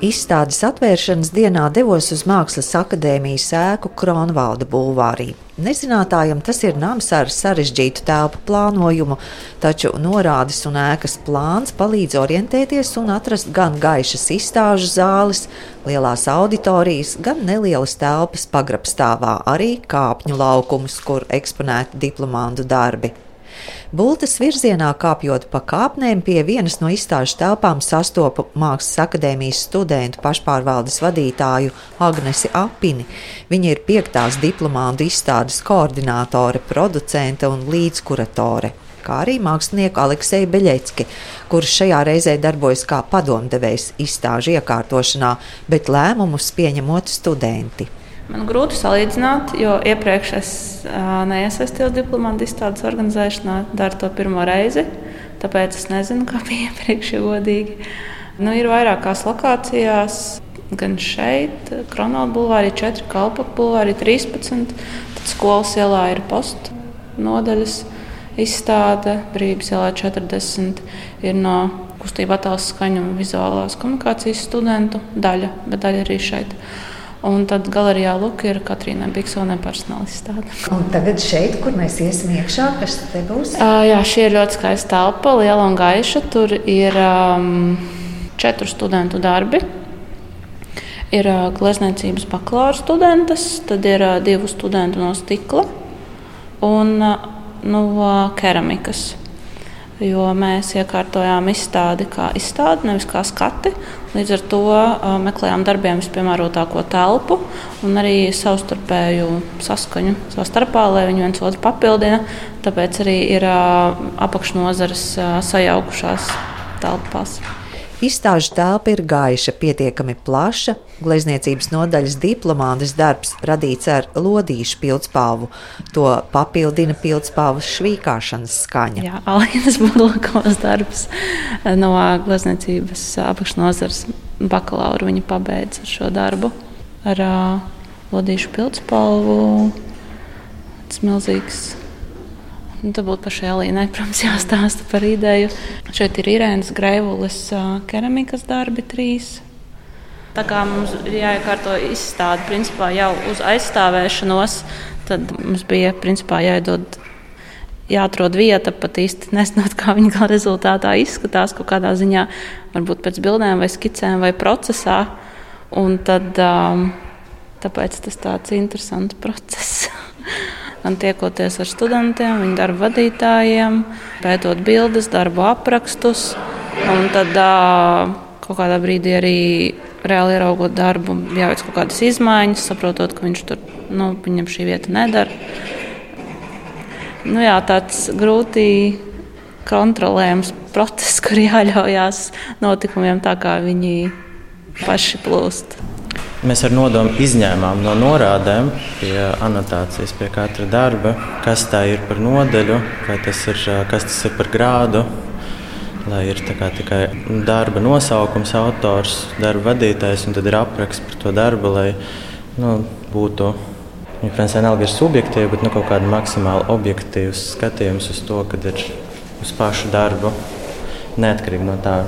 Izstādes atvēršanas dienā devos uz Mākslas akadēmijas ēku Kronvalda bulvārī. Nezinātājam tas ir nams ar sarežģītu telpu plānojumu, taču norādes un ēkas plāns palīdz orientēties un atrast gan gaišas izstāžu zāles, lielās auditorijas, gan nelielas telpas pagrabstāvā, arī kāpņu laukumus, kur eksponēti diplomantu darbi. Bultas virzienā kāpjot pa kāpnēm pie vienas no izstāžu telpām sastopu Mākslas akadēmijas studentu pašpārvaldes vadītāju Agnesi Apini. Viņa ir piektās diplomātu izstādes koordinātore, producente un līdzkuratore kā arī mākslinieku Alekseju Beļecki, kurš šajā reizē darbojas kā padomdevējs izstāžu iekārtošanā, bet lēmumus pieņemot studenti. Man grūti salīdzināt, jo iepriekš es uh, neiesaistījos diplomāta izstādes organizēšanā, daru to pirmo reizi. Tāpēc es nezinu, kā bija iepriekš, ja godīgi. Nu, ir vairākās lokācijās, gan šeit, Kronāla Bulvārī, 4, Kalpaka Bulvārī, 13. Tad skolas ielā ir postu nodaļas izstāde, Brīvības ielā 40 ir no kustība attēlu skaņu un vizuālās komunikācijas studentu daļa, bet daļa arī šeit. Un tad galerijā Luka ir Katrīna Biksonē personāla izstāde. Un tagad šeit, kur mēs iesim iekšā, kas te būs? Uh, jā, šī ir ļoti skaista telpa, liela un gaiša. Tur ir um, četru studentu darbi. Ir uh, glezniecības bakalaura studentes, tad ir uh, divu studentu no stikla un uh, no keramikas jo mēs iekārtojām izstādi kā izstādi, nevis kā skati. Līdz ar to meklējām darbiem vispiemērotāko telpu un arī savstarpēju saskaņu savā starpā, lai viņi viens otru papildina. Tāpēc arī ir apakšnozares sajaukušās telpās. Izstāžu telpa ir gaiša, pietiekami plaša. Glezniecības nodaļas diplomātas darbs radīts ar lodīšu pildspalvu. To papildina pildspalvas švīkāšanas skaņa. Jā, Alīnas Burlakovas darbs no glezniecības apakšnozares bakalaura. Viņa pabeidza šo darbu ar uh, lodīšu pildspalvu. Tas milzīgs Nu, tad būtu pašai Alīnai, protams, jāstāsta par ideju. Šeit ir Irēnas Greivulis keramikas darbi trīs. Tā kā mums ir jāiekārto izstāde principā, jau uz aizstāvēšanos, tad mums bija principā, jāiedod, jāatrod vieta, pat īsti nezinot, kā viņa gala rezultātā izskatās, kaut kādā ziņā, varbūt pēc bildēm vai skicēm vai procesā. Un tad, tāpēc tas tāds interesants process. gan tiekoties ar studentiem, viņu darba vadītājiem, pētot bildes, darbu aprakstus. Un tad kaut kādā brīdī arī reāli ieraugot darbu, jāveic kaut kādas izmaiņas, saprotot, ka viņš tur, nu, viņam šī vieta nedara. Nu, jā, tāds grūti kontrolējams process, kur jāļaujās notikumiem tā, kā viņi paši plūst. Mēs ar nodomu izņēmām no norādēm pie anotācijas, pie katra darba, kas tā ir par nodeļu, vai tas ir, kas tas ir par grādu. Lai ir kā, tikai darba nosaukums, autors, darba vadītājs, un tad ir apraksts par to darbu, lai nu, būtu Viņa prasa, vienalga ir subjektīva, bet nu, kaut kāda maksimāli objektīva skatījums uz to, kad ir uz pašu darbu. Neatkarīgi no tā,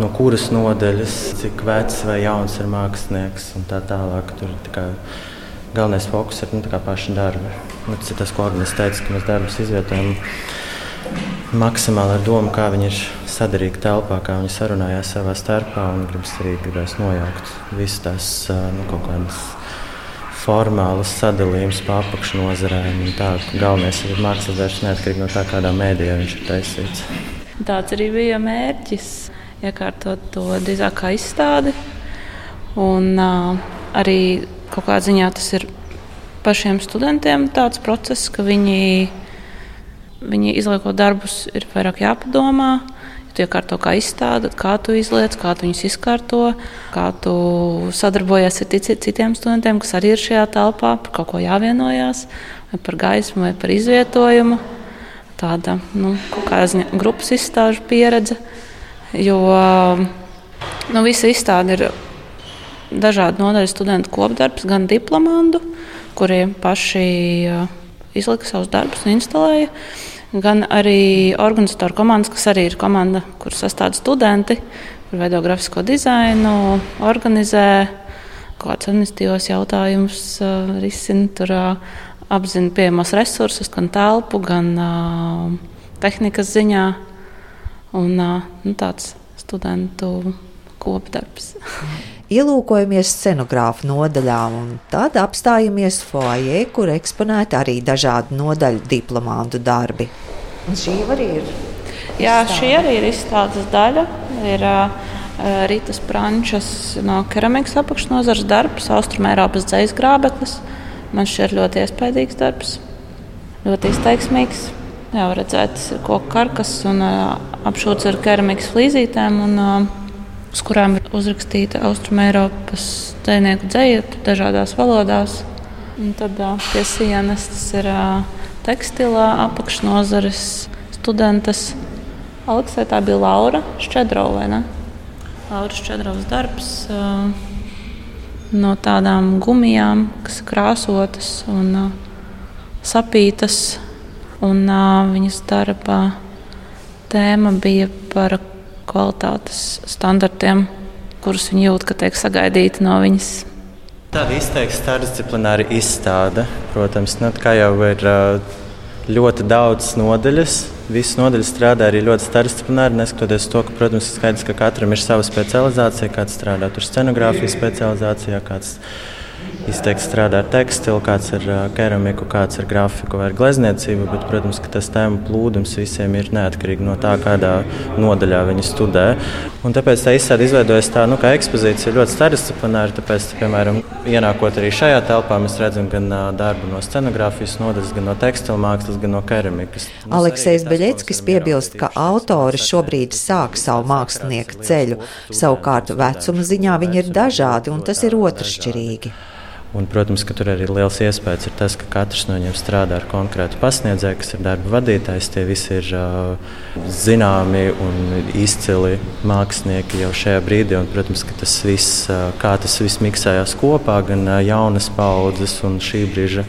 no kuras nodaļas, cik vecs vai jauns ir mākslinieks un tā tālāk. Tur tā kā, galvenais fokus ir nu, paši darbi. Nu, tas ir tas, ko Agnēs teica, ka mēs darbus izvietojam maksimāli ar domu, kā viņi ir sadarīgi telpā, kā viņi sarunājās savā starpā. Gribas arī gribēs nojaukt visas tās nu, kaut kādas formālas sadalījumus pa apakšnodarbēm. Galvenais ir mākslinieks neatkarīgi no tā, kādā mēdījā viņš ir taisīts. Tāds arī bija mērķis iekārtot to drīzāk kā izstādi. Un, uh, arī kaut kādā ziņā tas ir pašiem studentiem tāds process, ka viņi, viņi izliekot darbus, ir vairāk jāpadomā. Ja tu iekārto kā izstādi, kā tu izliec, kā tu viņus izkārto, kā tu sadarbojies ar citiem studentiem, kas arī ir šajā telpā, par kaut ko jāvienojās, vai par gaismu, vai par izvietojumu. Tāda nu, kaut kāda grupas izstāžu pieredze. Jo nu, visa izstāde ir dažādu nodaļu studentu kopdarbs, gan diplomantu, kuriem paši izlika savus darbus un instalēja, gan arī organizatoru komandas, kas arī ir komanda, kur sastāv studenti, kur veido grafisko dizainu, organizē kādus administratīvos jautājumus, risina tur apzina pieejamos resursus, gan telpu, gan tehnikas ziņā. Un, nu, tāds studentu kopdarbs. Ielūkojamies scenogrāfu nodaļā, un tad apstājamies foajē, kur eksponēti arī dažādu nodaļu diplomātu darbi. Un šī arī ir. Jā, šī arī ir izstādes daļa. Ir uh, Rītas Frančas no keramikas apakšnozares darbs, Austrumēropas dzīslu grābeklis. Man šķiet ļoti iespaidīgs darbs, ļoti izteiksmīgs. Jā, redzēt, tas ir koku karkas un apšūts ar keramikas flīzītēm. Un, uz kurām ir uzrakstīta Austrumēropas dzinieku dzēja dažādās valodās. Un tad pie sienas tas ir tekstilā, apakšnozares studentes. Aleksē tā bija Laura Šķedrova. Laura Šķedrovas darbs no tādām gumijām, kas ir krāsotas un sapītas. Un viņas darba tēma bija par kvalitātes standartiem, kurus viņi jūt, ka tiek sagaidīti no viņas. Tāda izteikti starpdisciplināra izstāde, protams, ne, kā jau ir ļoti daudz nodaļas. Visas nodaļas strādā arī ļoti starpdisciplināri, neskatoties to, ka, protams, ir skaidrs, ka katram ir sava specializācija. Kāds strādā tur scenogrāfijas specializācijā, kāds izteikti strādā ar tekstilu, kāds ir keramiku, kāds ir grafiku vai glezniecību. Bet, protams, ka tas tēmu plūdums visiem ir neatkarīgi no tā, kādā nodaļā viņi studē. Un tāpēc tā izstāde izveidojas tā, nu, ka ekspozīcija ļoti starpdisciplināra. Tāpēc, piemēram, ienākot arī šajā telpā, mēs redzam gan darbu no scenogrāfijas nodaļas, gan no tekstila mākslas, gan no keramikas. Aleksējs Beļeckis piebilst, ka autori šobrīd sāk savu mākslinieku ceļu. Savukārt vecuma ziņā viņi ir dažādi, un tas ir otršķirīgi. Un, protams, ka tur arī liels iespējas ir tas, ka katrs no viņiem strādā ar konkrētu pasniedzēju, kas ir darba vadītājs. Tie visi ir uh, zināmi un izcili mākslinieki jau šajā brīdī. Un, protams, ka tas viss, uh, kā tas viss miksējās kopā, gan uh, jaunas paudzes un šī brīža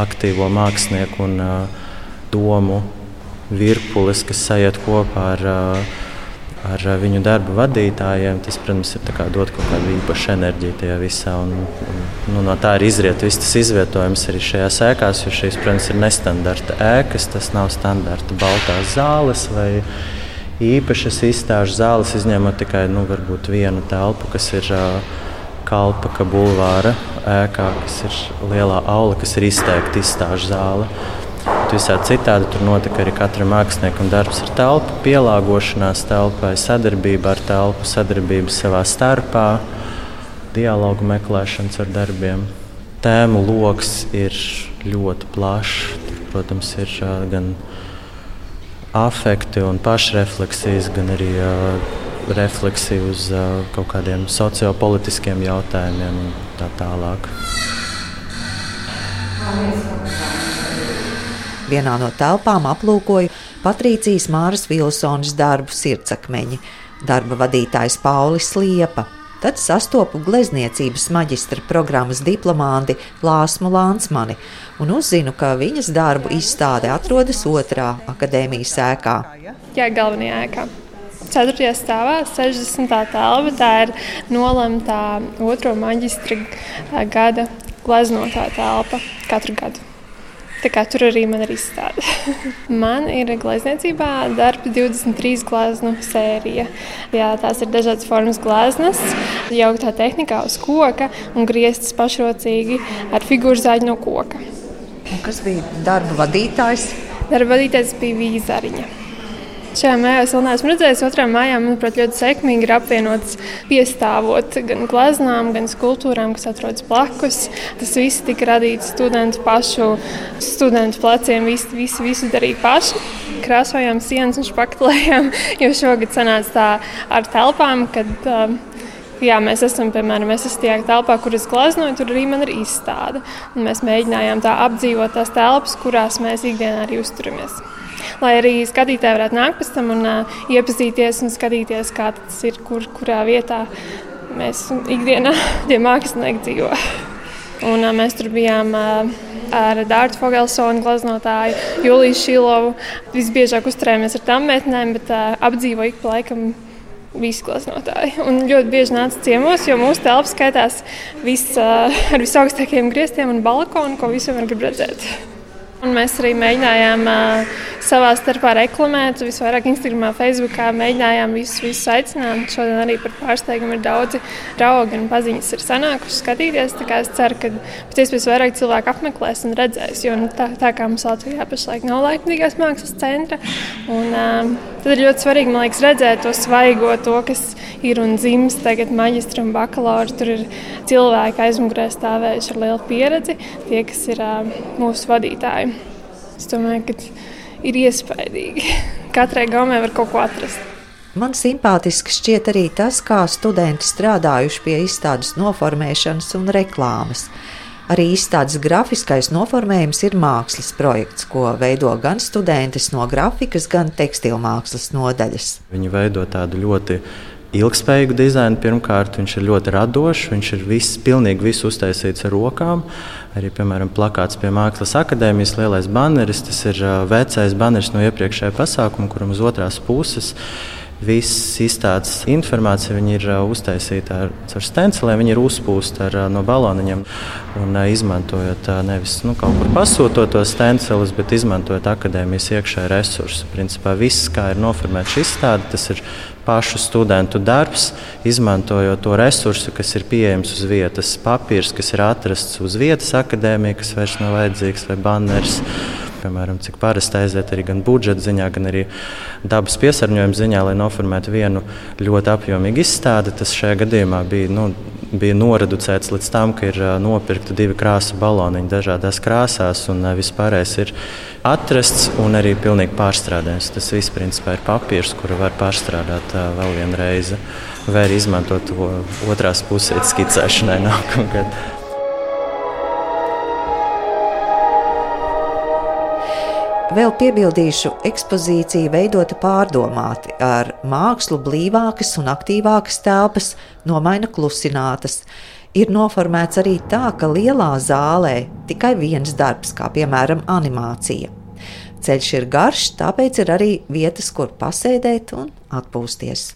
aktīvo mākslinieku un uh, domu virpules, kas sajiet kopā ar. Uh, ar viņu darba vadītājiem. Tas, protams, ir dot kaut kādu īpašu enerģiju tajā visā. Un, un, nu, no tā ir izriet viss tas izvietojums arī šajās ēkās, jo šīs, protams, ir nestandarta ēkas. Tas nav standarta baltās zāles īpašas izstāžu zāles, izņemot tikai nu, vienu telpu, kas ir. Kalpaka bulvāra ēkā, kas ir lielā aula, kas ir izteikti izstāžu zāle. Visādi citādi tur notika arī katra mākslinieka darbs ar telpu, pielāgošanās telpai, sadarbība ar telpu, sadarbība savā starpā, dialogu meklēšanas ar darbiem. Tēmu lokus ir ļoti plašs. Tur, protams, ir gan afekti un pašrefleksijas, gan arī uh, refleksija uz uh, kaut kādiem sociopolitiskiem jautājumiem un tā tālāk. Paldies. Vienā no telpām aplūkoju Patrīcijas Māras Vilsonas darbu sirdsakmeņi, darba vadītājs Paulis Liepa. Tad sastopu glezniecības maģistra programmas diplomāti Lāsmu Lānsmani un uzzinu, ka viņas darbu izstāde atrodas otrā akadēmijas ēkā. Jā, galvenajā ēkā. 4. stāvā, 60. telpa. Tā ir nolemta otro maģistra gada gleznotā telpa katru gadu. Tā kā tur arī man ir izstāde. man ir glezniecībā darba 23 gleznu sērija. Jā, tās ir dažādas formas gleznas, jauktā tehnikā uz koka un grieztas pašrocīgi ar figūru zāģi no koka. Un kas bija darba vadītājs? Darba vadītājs bija Vīzariņa. Šajā mājā es vēl neesmu redzējis. Otrā mājā, manuprāt, ļoti sekmīgi ir apvienots piestāvot gan gleznām, gan skulptūrām, kas atrodas blakus. Tas viss tika radīts studentu pašu, studentu pleciem. Visi, visi, visu darīja paši. Krāsojām sienas un špaktelējām, jo šogad sanāca tā ar telpām, kad um, Jā, mēs esam, piemēram, es esmu tajā telpā, kur es gleznoju, tur arī man ir izstāde. Un mēs mēģinājām tā apdzīvot tās telpas, kurās mēs ikdienā arī uzturamies lai arī skatītāji varētu nākt pēc tam un uh, iepazīties un skatīties, kā tas ir, kur, kurā vietā mēs ikdienā tie mākslinieki dzīvo. Un, uh, mēs tur bijām uh, ar Dārtu Fogelsonu, glaznotāju, Juliju Šilovu. Visbiežāk uzturējāmies ar tām meitenēm, bet uh, apdzīvoju ik pa laikam visi glaznotāji. Un ļoti bieži nāca ciemos, jo mūsu telpa skaitās vis, uh, ar visaugstākajiem griestiem un balkonu, ko visiem var redzēt. Un mēs arī mēģinājām uh, savā starpā reklamēt, visvairāk Instagram, Facebook. Mēģinājām visus, visus aicināt. Šodien arī par pārsteigumu ir daudzi draugi un paziņas ir sanākuši skatīties. Es ceru, ka pēc iespējas vairāk cilvēku apmeklēs un redzēs. Jo nu, tā, tā kā mums Latvijā pašlaik nav laikmatīgās mākslas centra. Un, um, tad ir ļoti svarīgi liekas, redzēt to svaigo, to, kas ir un dzimst tagad maģistra un bakalaura. Tur ir cilvēki aizmugurē stāvējuši ar lielu pieredzi, tie, kas ir mūsu vadītāji. Es domāju, ka ir iespaidīgi. Katrai gaumē var kaut ko atrast. Man simpātiski šķiet arī tas, kā studenti strādājuši pie izstādes noformēšanas un reklāmas. Arī izstādes grafiskais noformējums ir mākslas projekts, ko veido gan studenti no grafikas, gan tekstilmākslas nodaļas. Viņi veido tādu ļoti ilgspējīgu dizainu. Pirmkārt, viņš ir ļoti radošs, viņš ir viss, pilnīgi viss uztaisīts ar rokām. Arī, piemēram, plakāts pie Mākslas akadēmijas lielais banneris. Tas ir vecais banneris no iepriekšējā pasākuma, kuram uz otrās puses ir Viss izstādes informācija ir uh, uztaisīta ar, ar stenciliem, viņi ir uzpūsta ar, uh, no baloniņiem. Un, uh, izmantojot nevis nu, kaut kur pasūtot to stencilus, bet izmantojot akadēmijas iekšējā resursu. Principā viss, kā ir noformēta šī izstāde, tas ir pašu studentu darbs, izmantojot to resursu, kas ir pieejams uz vietas. Papīrs, kas ir atrasts uz vietas akadēmijā, kas vairs nav vajadzīgs, vai banners piemēram, cik parasti aiziet arī gan budžeta ziņā, gan arī dabas piesārņojuma ziņā, lai noformētu vienu ļoti apjomīgu izstādi. Tas šajā gadījumā bija, nu, bija noreducēts līdz tam, ka ir nopirkti divi krāsu baloniņi dažādās krāsās, un vispārējais ir atrasts un arī pilnīgi pārstrādājums. Tas viss principā ir papīrs, kuru var pārstrādāt vēl vienreiz, vai arī izmantot to otrās pusē skicēšanai nākamgad. Vēl piebildīšu, ekspozīcija veidota pārdomāti ar mākslu blīvākas un aktīvākas telpas, nomaina klusinātas. Ir noformēts arī tā, ka lielā zālē tikai viens darbs, kā piemēram animācija. Ceļš ir garš, tāpēc ir arī vietas, kur pasēdēt un atpūsties.